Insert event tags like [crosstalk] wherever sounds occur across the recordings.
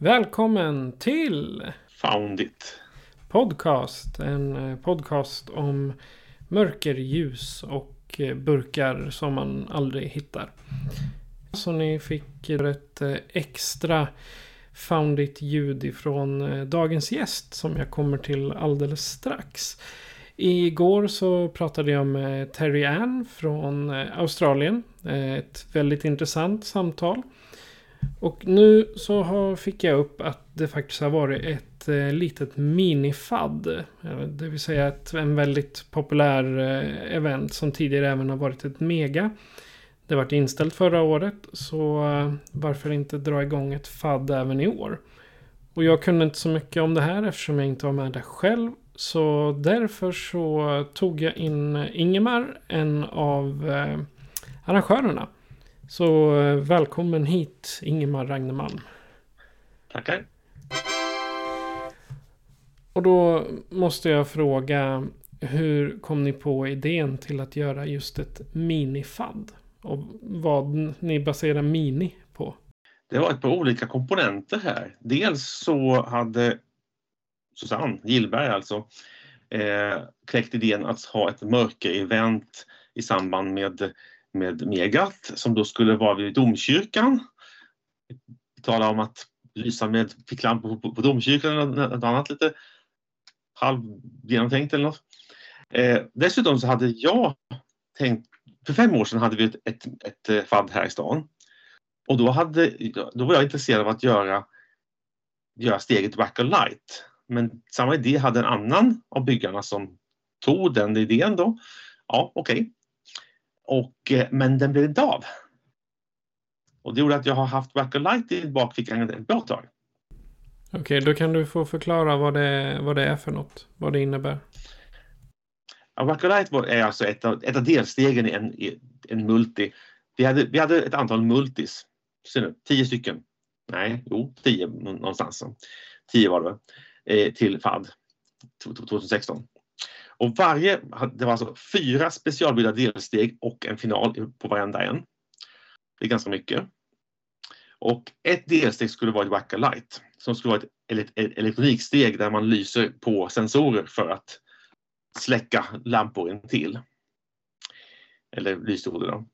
Välkommen till Found it. Podcast. En eh, podcast om mörker, ljus och eh, burkar som man aldrig hittar. Så ni fick ett eh, extra Found it-ljud ifrån dagens gäst som jag kommer till alldeles strax. Igår så pratade jag med Terry Ann från Australien. Ett väldigt intressant samtal. Och nu så har, fick jag upp att det faktiskt har varit ett eh, litet minifad. Det vill säga ett en väldigt populär eh, event som tidigare även har varit ett mega. Det vart inställt förra året så eh, varför inte dra igång ett FAD även i år. Och jag kunde inte så mycket om det här eftersom jag inte var med där själv. Så därför så tog jag in Ingemar, en av eh, arrangörerna. Så eh, välkommen hit Ingemar Ragnemalm. Tackar. Och då måste jag fråga hur kom ni på idén till att göra just ett minifadd? Och vad ni baserar mini på? Det var ett par olika komponenter här. Dels så hade Susanne Gillberg alltså eh, kläckt idén att ha ett mörker-event i samband med med Megat som då skulle vara vid domkyrkan. Vi talar om att lysa med ficklampor på, på domkyrkan eller något annat lite halvgenomtänkt eller något. Eh, dessutom så hade jag tänkt, för fem år sedan hade vi ett, ett, ett eh, FAD här i stan. Och då, hade, då var jag intresserad av att göra, göra steget Wacker Light. Men samma idé hade en annan av byggarna som tog den idén då. Ja, okej. Okay. Och, eh, men den blev inte av. Och det gjorde att jag har haft Wacker Light i bakfickan ett bra tag. Okej, okay, då kan du få förklara vad det, vad det är för något. Vad det innebär. Ja, Wacker Light är alltså ett av, ett av delstegen i en, i en multi. Vi hade, vi hade ett antal multis. Nu, tio stycken. Nej, jo, tio någonstans. Tio var det. Eh, till FAD 2016. Och varje, det var alltså fyra specialbyggda delsteg och en final på varenda en. Det är ganska mycket. Och ett delsteg skulle vara ett Wacka Light som skulle vara ett elektroniksteg där man lyser på sensorer för att släcka lampor intill. Eller lysdioder då.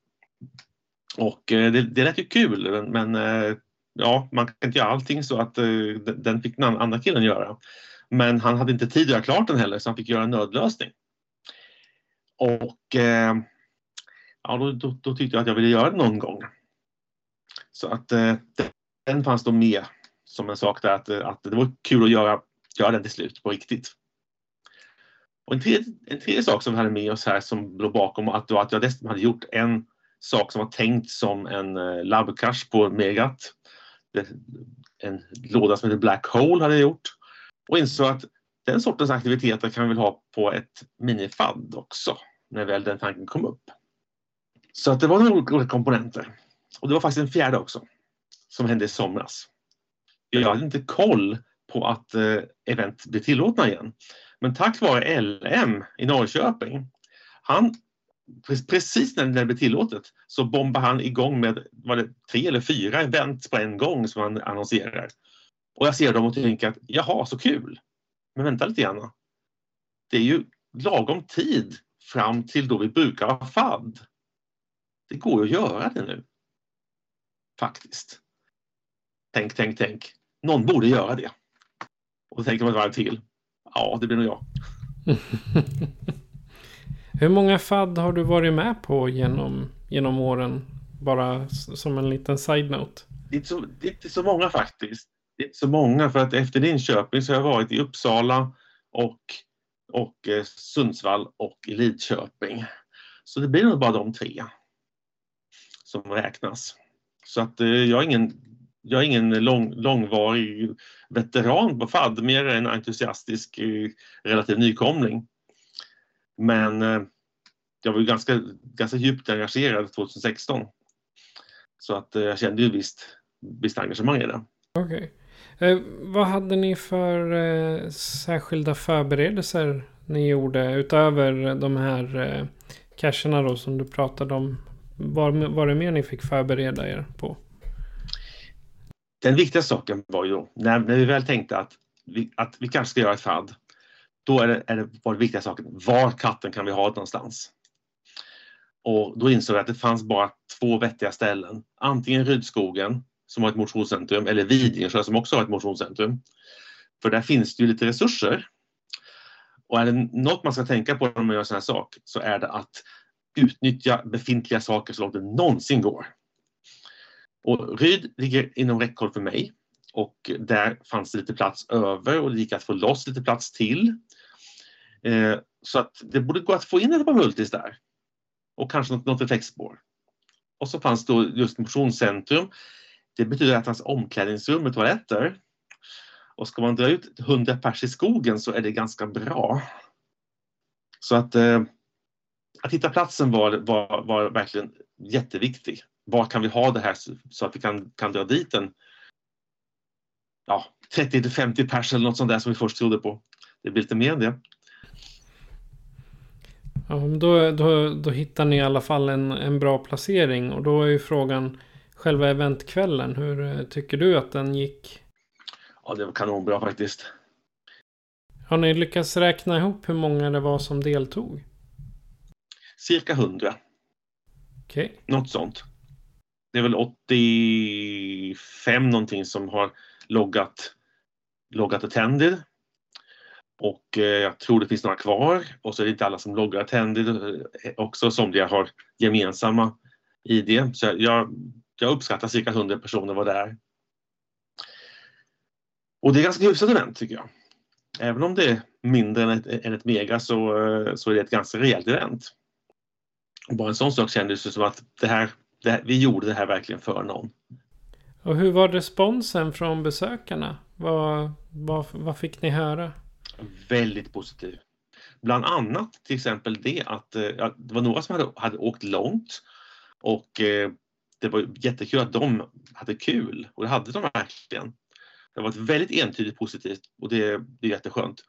Och eh, det, det lät ju kul men eh, ja, man kan inte göra allting så att eh, den fick den andra killen göra. Men han hade inte tid att göra klart den heller så han fick göra en nödlösning. Och eh, ja, då, då, då, tyckte jag att jag ville göra det någon gång. Så att eh, den fanns då med som en sak där att, eh, att det var kul att göra, göra den till slut på riktigt. Och en tredje, en tredje sak som vi hade med oss här som låg bakom att, att jag dessutom hade gjort en sak som var tänkt som en eh, labbkrasch på Megat. En låda som heter Black Hole hade jag gjort och insåg att den sortens aktiviteter kan vi väl ha på ett minifadd också när väl den tanken kom upp. Så att det var några olika komponenter. Och det var faktiskt en fjärde också som hände i somras. Jag hade inte koll på att eh, event blir tillåtna igen. Men tack vare LM i Norrköping, han, precis när det blev tillåtet så bombar han igång med var det, tre eller fyra event på en gång som han annonserar. Och jag ser dem och tänker att jaha, så kul. Men vänta lite grann. Det är ju lagom tid fram till då vi brukar ha FAD. Det går att göra det nu. Faktiskt. Tänk, tänk, tänk. Någon borde göra det. Och då tänker man ett varv till. Ja, det blir nog jag. [laughs] Hur många fadd har du varit med på genom, genom åren? Bara som en liten side-note. Det är, inte så, det är inte så många faktiskt. Det är inte så många för att efter Linköping så har jag varit i Uppsala och, och eh, Sundsvall och i Lidköping. Så det blir nog bara de tre som räknas. Så att eh, jag är ingen, jag är ingen lång, långvarig veteran på FAD, mer en entusiastisk eh, relativ nykomling. Men eh, jag var ju ganska, ganska djupt engagerad 2016. Så att eh, jag kände ju visst, visst engagemang i det. Okej. Okay. Eh, vad hade ni för eh, särskilda förberedelser ni gjorde utöver de här eh, cacherna då som du pratade om? Vad var det mer ni fick förbereda er på? Den viktiga saken var ju när, när vi väl tänkte att vi, att vi kanske ska göra ett FAD. Då är det, är det, var det viktiga saken, var katten kan vi ha någonstans? Och då insåg jag att det fanns bara två vettiga ställen. Antingen Rydskogen som har ett motionscentrum eller Vidingsjö som också har ett motionscentrum. För där finns det ju lite resurser. Och är det något man ska tänka på när man gör sån här sak så är det att utnyttja befintliga saker så långt det någonsin går. Och Ryd ligger inom räckhåll för mig och där fanns det lite plats över och det gick att få loss lite plats till. Eh, så att det borde gå att få in ett par multis där. Och kanske något, något effektspår. Och så fanns då just motionscentrum. Det betyder att det fanns omklädningsrum med toaletter. Och ska man dra ut 100 pers i skogen så är det ganska bra. Så att eh, att hitta platsen var, var, var verkligen jätteviktig. Var kan vi ha det här så att vi kan, kan dra dit en ja, 30 till 50 pers eller något sånt där som vi först trodde på. Det blir lite mer än det. Ja, då, då, då hittar ni i alla fall en, en bra placering och då är ju frågan själva eventkvällen. Hur eh, tycker du att den gick? Ja, det var kanonbra faktiskt. Har ni lyckats räkna ihop hur många det var som deltog? cirka 100. Okay. Något sånt. Det är väl 85 någonting som har loggat, loggat attended. Och eh, jag tror det finns några kvar och så är det inte alla som loggar attended eh, också. Somliga har gemensamma ID. Så jag, jag uppskattar cirka 100 personer var där. Och det är ganska hyfsat event tycker jag. Även om det är mindre än ett, än ett mega så, eh, så är det ett ganska rejält event. Och bara en sån sak kändes det som att det här, det här, vi gjorde det här verkligen för någon. Och hur var responsen från besökarna? Vad, vad, vad fick ni höra? Väldigt positiv. Bland annat till exempel det att eh, ja, det var några som hade, hade åkt långt och eh, det var jättekul att de hade kul och det hade de verkligen. Det var väldigt entydigt positivt och det, det är jätteskönt.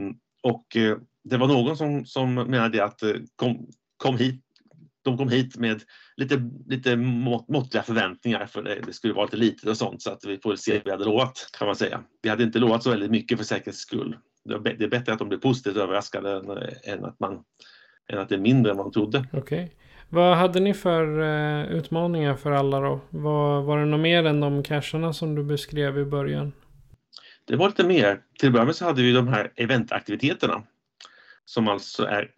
Mm. Och eh, det var någon som, som menade att eh, kom, kom hit, de kom hit med lite, lite måttliga förväntningar för det, det skulle vara lite litet och sånt så att vi får se vad vi hade lovat kan man säga. Vi hade inte lovat så väldigt mycket för säkerhets skull. Det är bättre att de blir positivt överraskade än, än, att, man, än att det är mindre än man trodde. Okej. Okay. Vad hade ni för eh, utmaningar för alla då? Var, var det något mer än de cacherna som du beskrev i början? Det var lite mer. Till att börja med så hade vi de här eventaktiviteterna som alltså är,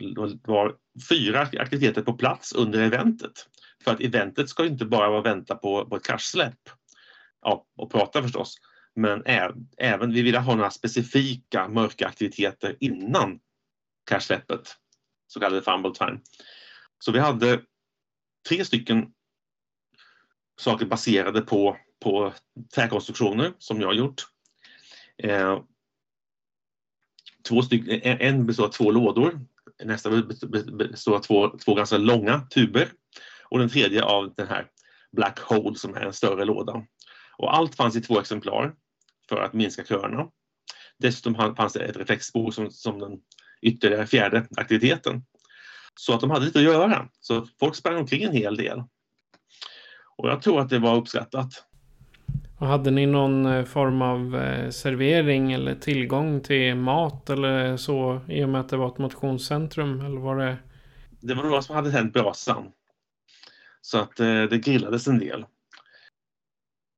var fyra aktiviteter på plats under eventet. För att eventet ska inte bara vara vänta på, på ett cashsläpp ja, och prata förstås. Men även, vi ville ha några specifika mörka aktiviteter innan cashsläppet, så kallade fumble time. Så vi hade tre stycken saker baserade på, på träkonstruktioner som jag har gjort. Eh, två stycken, en består av två lådor, nästa består av två, två ganska långa tuber och den tredje av den här Black Hole som är en större låda. Och allt fanns i två exemplar för att minska köerna. Dessutom fanns det ett reflexspår som, som den ytterligare fjärde aktiviteten. Så att de hade lite att göra. Så folk sprang omkring en hel del. Och jag tror att det var uppskattat. Och hade ni någon eh, form av eh, servering eller tillgång till mat eller så i och med att det var ett motionscentrum? Eller var det... Det var några som hade tänt brasan. Så att eh, det grillades en del.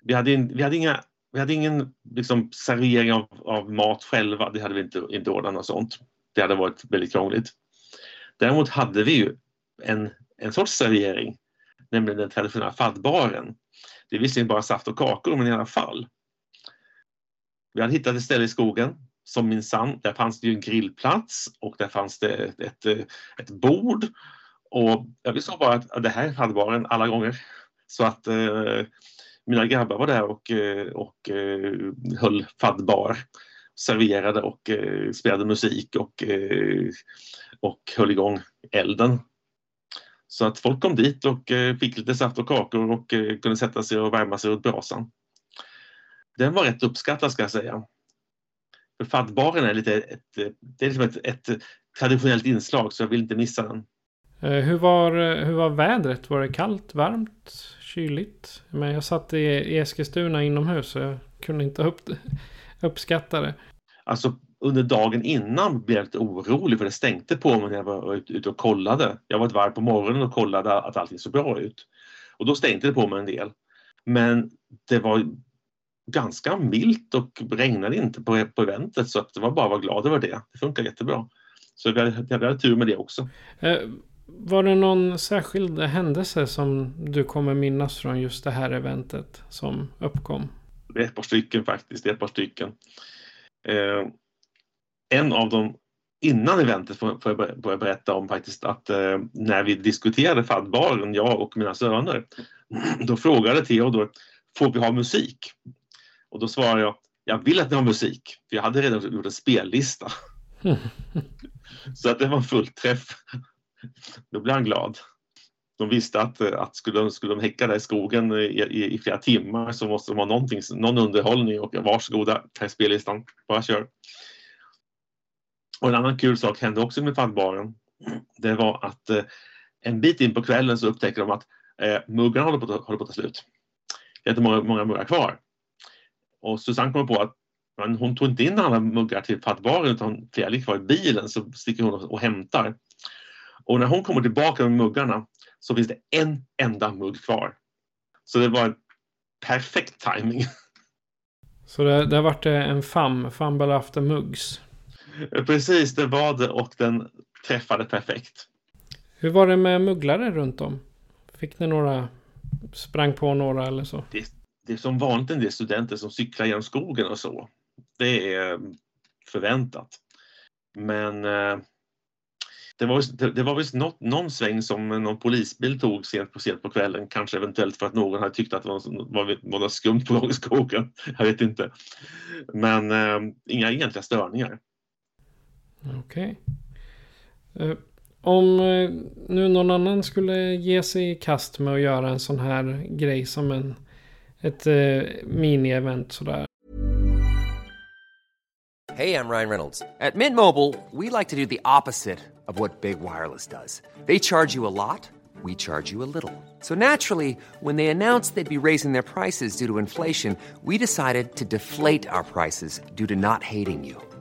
Vi hade, vi hade inga vi hade ingen liksom, servering av, av mat själva. Det hade vi inte, inte ordnat något sånt. Det hade varit väldigt krångligt. Däremot hade vi ju en, en sorts servering, nämligen den traditionella faddbaren. Det är visserligen bara saft och kakor, men i alla fall. Vi hade hittat ett ställe i skogen som minsann, där fanns det ju en grillplats och där fanns det ett, ett, ett bord. Och vi sa bara att det här hade baren alla gånger. Så att eh, mina grabbar var där och, eh, och eh, höll faddbar, serverade och eh, spelade musik och, eh, och höll igång elden. Så att folk kom dit och fick lite saft och kakor och kunde sätta sig och värma sig runt brasan. Den var rätt uppskattad ska jag säga. För faddbaren är lite ett, det är liksom ett, ett traditionellt inslag så jag vill inte missa den. Hur var, hur var vädret? Var det kallt, varmt? kyligt. Men jag satt i, i Eskilstuna inomhus så jag kunde inte upp, [laughs] uppskatta det. Alltså under dagen innan blev jag lite orolig för det stänkte på mig när jag var ute och kollade. Jag var ett varv på morgonen och kollade att allting såg bra ut. Och då stänkte det på mig en del. Men det var ganska milt och regnade inte på, på eventet så att det var bara att vara glad över det. Det funkar jättebra. Så jag hade, jag hade tur med det också. Eh, var det någon särskild händelse som du kommer minnas från just det här eventet som uppkom? Det är ett par stycken faktiskt. Det är ett par stycken. Eh, en av dem innan eventet får, jag berätta om faktiskt att eh, när vi diskuterade faddbaren, jag och mina söner, då frågade Theodor, får vi ha musik? Och då svarade jag, jag vill att ni har musik, för jag hade redan gjort en spellista. [laughs] Så att det var en fullträff. Då blev han glad. De visste att, att skulle, de, skulle de häcka där i skogen i, i, i, flera timmar så måste de ha någonting, någon underhållning och varsågoda, här är spellistan, bara kör. Och en annan kul sak hände också med faddbaren. Det var att eh, en bit in på kvällen så upptäckte de att eh, muggarna håller på, håller på att ta slut. Det är inte många, många muggar kvar. Och Susanne kommer på att men hon tog inte in alla muggar till faddbaren utan flera ligger kvar i bilen så sticker hon och, och hämtar. Och när hon kommer tillbaka med muggarna så finns det en enda mugg kvar. Så det var perfekt timing. Så det, det har varit en FAM, Fumble After Mugs? Precis, det var det och den träffade perfekt. Hur var det med mugglare runt om? Fick ni några, sprang på några eller så? Det, det är som vanligt en del studenter som cyklar genom skogen och så. Det är förväntat. Men eh, det var, det, det var visst något, någon sväng som någon polisbil tog sent på, sent på kvällen. Kanske eventuellt för att någon hade tyckt att det var, var, var något skumt på gång i skogen. [laughs] Jag vet inte. Men eh, inga egentliga störningar. Mm. Okej. Okay. Eh, om eh, nu någon annan skulle ge sig i kast med att göra en sån här grej som en, ett eh, mini-event sådär. Hej, jag Ryan Reynolds. På Mint Mobile, we like to do the opposite of what Big Wireless does. They charge you a lot, we charge you a little. So naturally, when they announced they'd be raising their prices due to inflation, we decided to deflate our prices due to not hating you.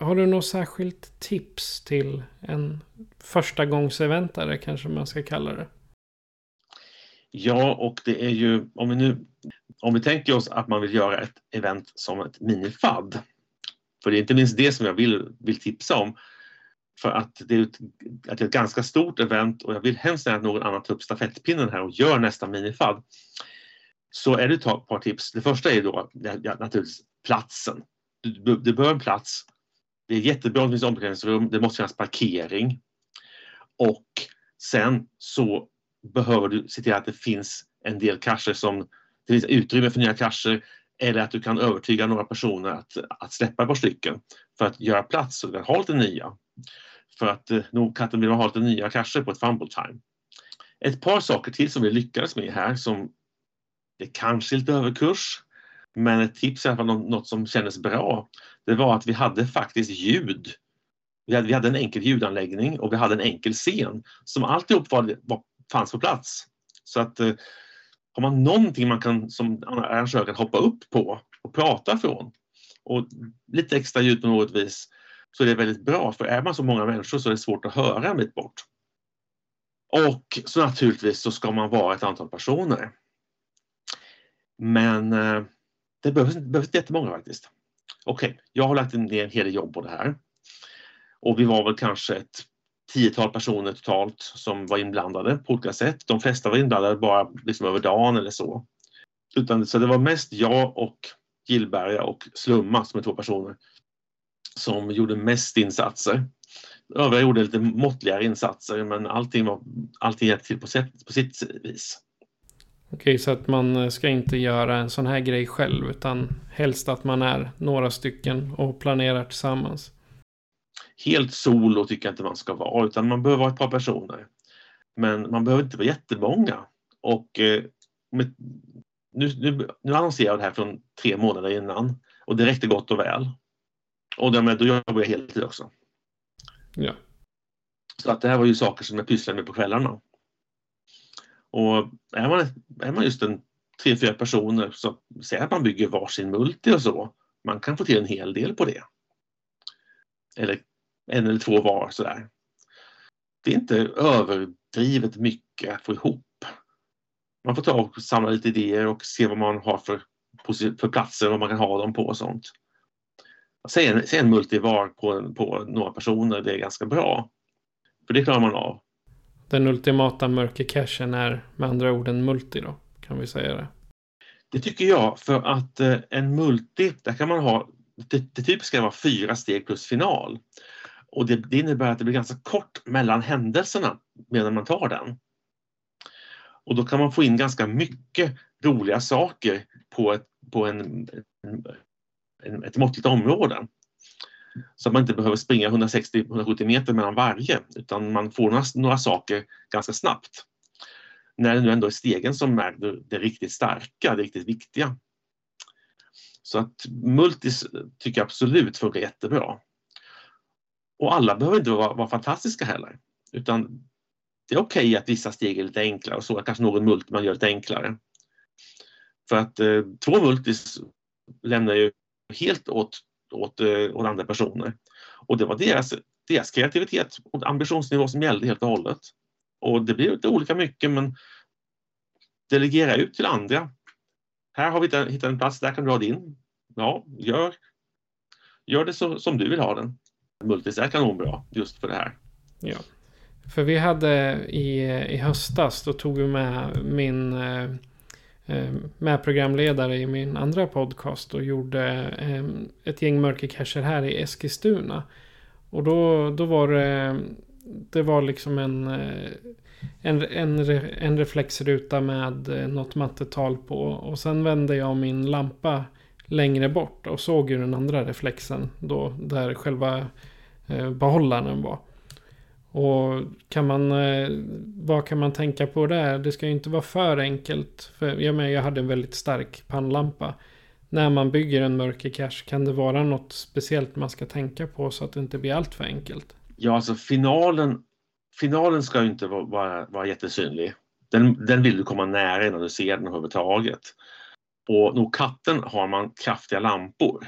Har du något särskilt tips till en förstagångseventare kanske man ska kalla det? Ja, och det är ju om vi nu om vi tänker oss att man vill göra ett event som ett minifad. För det är inte minst det som jag vill, vill tipsa om. För att det, är ett, att det är ett ganska stort event och jag vill hemskt gärna att någon annan tar upp stafettpinnen här och gör nästa minifad. Så är det ett par tips. Det första är då ja, naturligtvis platsen. Du, du behöver en plats det är jättebra att det finns omklädningsrum, det måste finnas parkering. Och sen så behöver du se till att det finns en del krascher som det finns utrymme för nya krascher eller att du kan övertyga några personer att, att släppa ett par stycken för att göra plats och ha lite nya. För att eh, nog katten vill ha lite nya krascher på ett fumble time. Ett par saker till som vi lyckades med här som det kanske är lite överkurs men ett tips i alla fall något som kändes bra. Det var att vi hade faktiskt ljud. Vi hade, vi hade en enkel ljudanläggning och vi hade en enkel scen som alltihop var, var, fanns på plats. Så att eh, har man någonting man kan som arrangör kan hoppa upp på och prata från och lite extra ljud på något vis så är det väldigt bra för är man så många människor så är det svårt att höra en bit bort. Och så naturligtvis så ska man vara ett antal personer. Men eh, det behövs, det behövs inte jättemånga faktiskt. Okej, okay, jag har lagt ner en hel del jobb på det här. Och vi var väl kanske ett tiotal personer totalt som var inblandade på olika sätt. De flesta var inblandade bara liksom över dagen eller så. Utan, så det var mest jag och Gillberga och Slumma som är två personer som gjorde mest insatser. Övriga gjorde lite måttligare insatser men allting, var, allting hjälpte till på, sätt, på sitt vis. Okej, så att man ska inte göra en sån här grej själv utan helst att man är några stycken och planerar tillsammans. Helt solo tycker jag inte man ska vara utan man behöver vara ett par personer. Men man behöver inte vara jättemånga. Och eh, med, nu, nu, nu annonserar jag det här från tre månader innan och det räckte gott och väl. Och därmed, då jobbar jag heltid också. Ja. Så att det här var ju saker som jag pysslade med på kvällarna. Och är man, är man just en tre, fyra personer så säg att man bygger varsin multi och så. Man kan få till en hel del på det. Eller en eller två var sådär. Det är inte överdrivet mycket att få ihop. Man får ta och samla lite idéer och se vad man har för, för platser, vad man kan ha dem på och sånt. Säg en, säg en multivar på, på några personer, det är ganska bra. För det klarar man av. Den ultimata mörkercachen är med andra ord en multi då, kan vi säga det? Det tycker jag, för att eh, en multi, där kan man ha, det, det typiska vara fyra steg plus final. Och det, det, innebär att det blir ganska kort mellan händelserna medan man tar den. Och då kan man få in ganska mycket roliga saker på ett, på en, en, ett måttligt område. Så att man inte behöver springa 160-170 meter mellan varje utan man får några, några saker ganska snabbt. När det nu ändå är stegen som är det, det riktigt starka, det riktigt viktiga. Så att multis tycker jag absolut funkar jättebra. Och alla behöver inte vara, vara fantastiska heller. Utan det är okej okay att vissa steg är lite enklare och så kanske någon multi man gör lite enklare. För att eh, två multis lämnar ju helt åt, åt, eh, åt andra personer. Och det var deras, deras kreativitet och ambitionsnivå som gällde helt och hållet. Och det blir lite olika mycket men delegera ut till andra. Här har vi hittat en plats, där kan du ha din. Ja, gör, gör det så, som du vill ha den. Multis är kanonbra just för det här. Ja. För vi hade i, i höstas, då tog vi med min eh, Eh, med programledare i min andra podcast och gjorde eh, ett gäng mörkercacher här i Eskilstuna. Och då, då var det, det var liksom en, eh, en, en, en reflexruta med något mattetal på. Och sen vände jag min lampa längre bort och såg ju den andra reflexen då där själva behållaren var. Och kan man, eh, vad kan man tänka på där? Det ska ju inte vara för enkelt. För jag, menar, jag hade en väldigt stark pannlampa. När man bygger en mörkercache, kan det vara något speciellt man ska tänka på så att det inte blir allt för enkelt? Ja, alltså finalen, finalen ska ju inte vara, vara, vara jättesynlig. Den, den vill du komma nära innan du ser den överhuvudtaget. Och nog katten har man kraftiga lampor.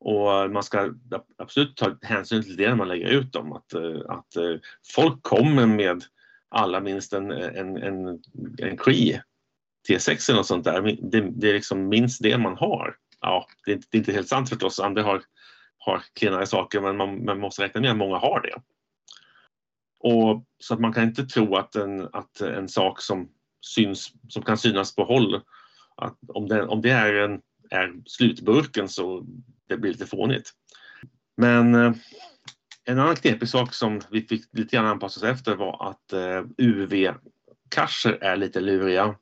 Och man ska absolut ta hänsyn till det när man lägger ut dem. Att, eh, att eh, folk kommer med allra minst en, en, en, en Cree T6 eller något sånt där. Det, det, är liksom minst det man har. Ja, det är, inte, det är inte helt sant förstås. Andra har, har klenare saker men man, man måste räkna med att många har det. Och, så att man kan inte tro att en, att en sak som, syns, som kan synas på håll, att om det, om det är, en, är slutburken så det blir lite fånigt. Men eh, en annan knepig sak som vi fick lite grann anpassa oss efter var att eh, UV-cacher är lite luriga.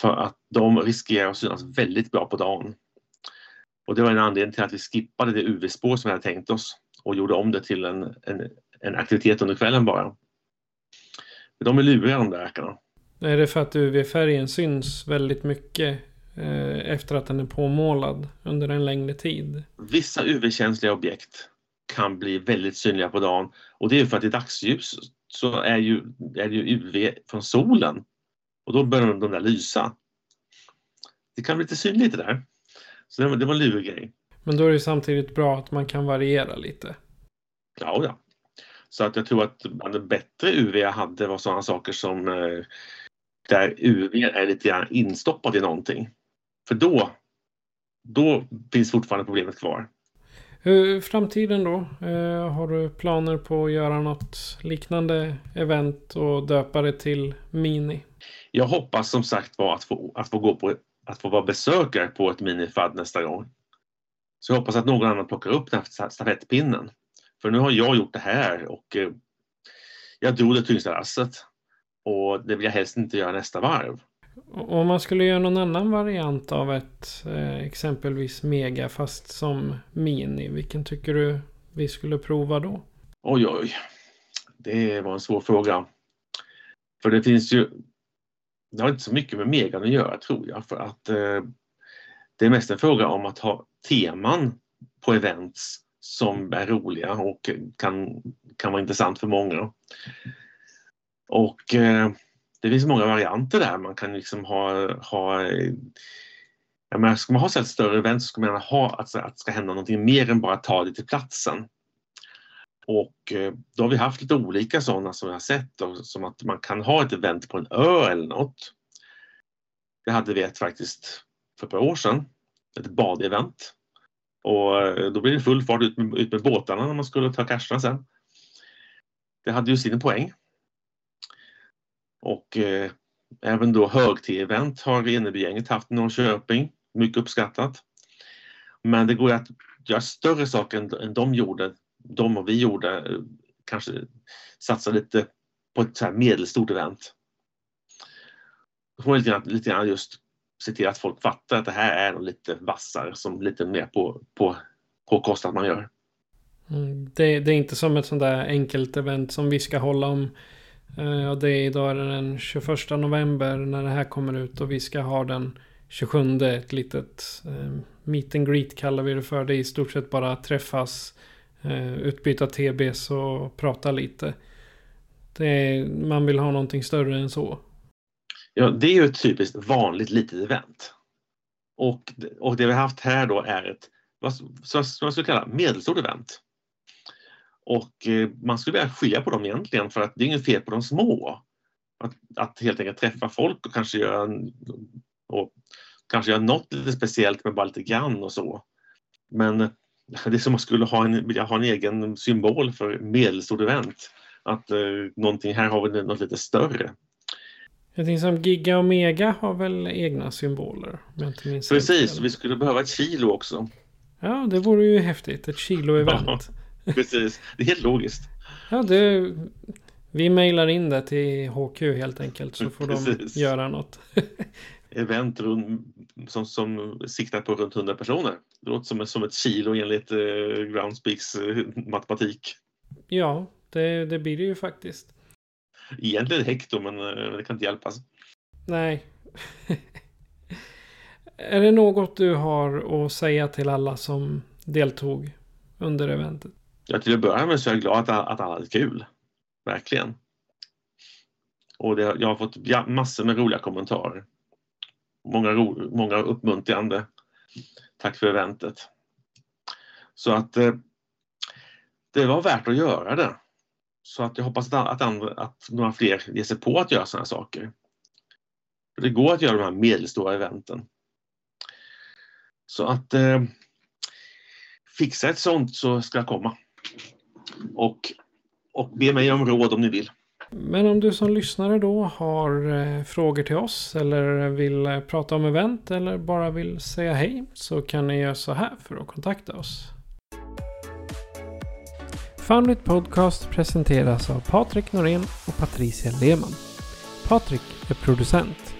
För att de riskerar att synas väldigt bra på dagen. Och det var en anledning till att vi skippade det UV-spår som vi hade tänkt oss och gjorde om det till en, en, en aktivitet under kvällen bara. De är luriga de där räkarna. Är det för att UV-färgen syns väldigt mycket efter att den är påmålad under en längre tid? Vissa UV-känsliga objekt kan bli väldigt synliga på dagen och det är för att i dagsljus så är ju, är det ju UV från solen och då börjar de där lysa. Det kan bli lite synligt det där. Så det var, det var en lurig grej. Men då är det samtidigt bra att man kan variera lite. Ja, ja. Så att jag tror att bland det bättre UV jag hade var sådana saker som eh, där UV är lite grann instoppat i någonting. För då, då finns fortfarande problemet kvar. Hur, framtiden då? Eh, har du planer på att göra något liknande event och döpa det till Mini? Jag hoppas som sagt var att få, att få gå på att få vara besökare på ett minifad nästa gång. Så jag hoppas att någon annan plockar upp den här stafettpinnen. För nu har jag gjort det här och eh, jag drog det tyngsta lasset. Och det vill jag helst inte göra nästa varv. Om man skulle göra någon annan variant av ett eh, exempelvis mega fast som mini. Vilken tycker du vi skulle prova då? Oj oj. Det var en svår fråga. För det finns ju det har inte så mycket med megan att göra tror jag för att eh, det är mest en fråga om att ha teman på events som är roliga och kan, kan vara intressant för många. Och eh, det finns många varianter där. Man kan liksom ha, ha Ja, men ska man ha ett större event så ska man ha att, att det ska hända någonting mer än bara ta det till platsen. Och eh, då har vi haft lite olika sådana som jag har sett, då, som att man kan ha ett event på en ö eller något. Det hade vi ett faktiskt för ett par år sedan, ett badevent. Och eh, då blir det full fart ut med, ut med båtarna när man skulle ta cacherna sen. Det hade ju sin poäng. Och eh, även då hög-T-event har Enebygänget haft i Norrköping. Mycket uppskattat. Men det går att göra större saker än, än de gjorde de och vi gjorde eh, kanske satsa lite på ett så här medelstort event. Då får man lite grann, lite grann just se till att folk fattar att det här är lite vassare som lite mer på, på, på kostnad man gör. Mm, det, det, är inte som ett sånt där enkelt event som vi ska hålla om. Eh, ja, det är idag den 21 november när det här kommer ut och vi ska ha den 27 ett litet eh, meet and greet kallar vi det för. Det är i stort sett bara träffas eh, utbyta TBs och prata lite. Är, man vill ha någonting större än så. Ja, det är ju ett typiskt vanligt litet event. Och, och det vi har haft här då är ett vad, vad man skulle kalla medelstort event. Och eh, man skulle vilja skilja på dem egentligen för att det är inget fel på de små. Att, att helt enkelt träffa folk och kanske göra, och kanske göra något lite speciellt med bara lite grann och så. Men det är som man skulle ha en, vilja ha en egen symbol för medelstort event. Att eh, någonting här har vi något lite större. Jag tänker som Giga och Mega har väl egna symboler? Precis, vi skulle behöva ett kilo också. Ja, det vore ju häftigt. Ett kilo-event. Ja, [laughs] precis, det är helt logiskt. Ja, det, vi mejlar in det till HQ helt enkelt så får precis. de göra något. [laughs] event som, som siktar på runt 100 personer. Det låter som, som ett kilo enligt eh, Groundspeaks eh, matematik. Ja, det, det blir det ju faktiskt. Egentligen hekto, men eh, det kan inte hjälpas. Nej. [laughs] är det något du har att säga till alla som deltog under eventet? Ja, till att börja med så är jag glad att, att alla hade kul. Verkligen. Och det, jag har fått massor med roliga kommentarer många, ro, många uppmuntrande. Tack för eventet. Så att eh, det var värt att göra det. Så att jag hoppas att, att, andra, att några fler ger sig på att göra sådana saker. För det går att göra de här medelstora eventen. Så att eh, fixa ett sånt så ska jag komma. Och, och be mig om råd om ni vill. Men om du som lyssnare då har eh, frågor till oss eller vill eh, prata om event eller bara vill säga hej så kan ni göra så här för att kontakta oss. Foundit Podcast presenteras av Patrik Norén och Patricia Lehmann. Patrik är producent.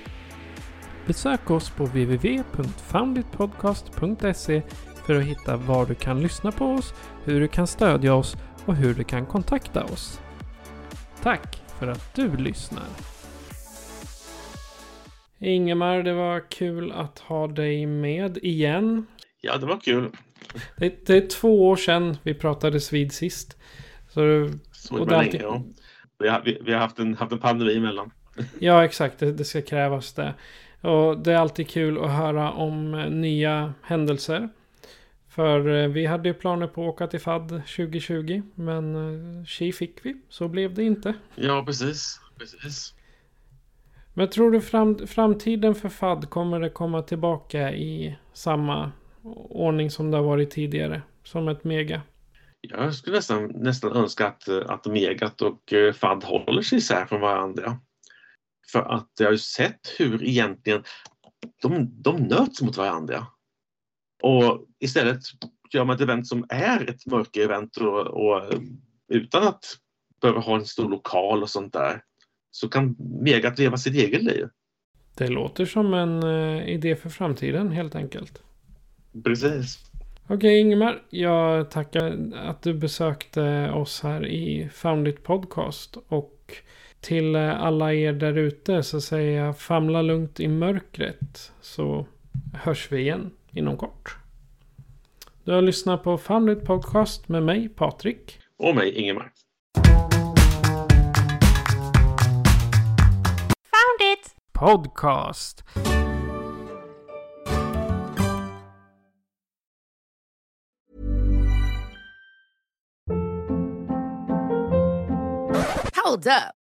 Besök oss på www.founditpodcast.se för att hitta var du kan lyssna på oss, hur du kan stödja oss och hur du kan kontakta oss. Tack för att du lyssnar. Ingemar, det var kul att ha dig med igen. Ja, det var kul. Det, det är två år sedan vi pratades vid sist. Så, Så Och det länge, alltid- ja. vi, har, vi, vi har haft en, haft en pandemi emellan. [laughs] ja, exakt. Det, det ska krävas det. Och det är alltid kul att höra om nya händelser. För eh, vi hade ju planer på att åka till FAD 2020. Men eh, tji fick vi. Så blev det inte. Ja, precis. precis. Men tror du fram, framtiden för FAD kommer det komma tillbaka i samma ordning som det har varit tidigare? Som ett mega? Jag skulle nästan, nästan önska att, eh, att Megat och FAD håller sig isär från varandra. För att jag har ju sett hur egentligen de, de nöts mot varandra. Och istället gör man ett event som är ett mörker-event och, och utan att behöva ha en stor lokal och sånt där så kan Megat leva sitt eget liv. Det låter som en eh, idé för framtiden helt enkelt. Precis. Okej Ingemar, jag tackar att du besökte oss här i Found It Podcast. Och till alla er där ute så säger jag famla lugnt i mörkret. Så hörs vi igen inom kort. Du har lyssnat på Found It Podcast med mig Patrik. Och mig, Ingemar. Podcast. Hold up.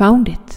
found it.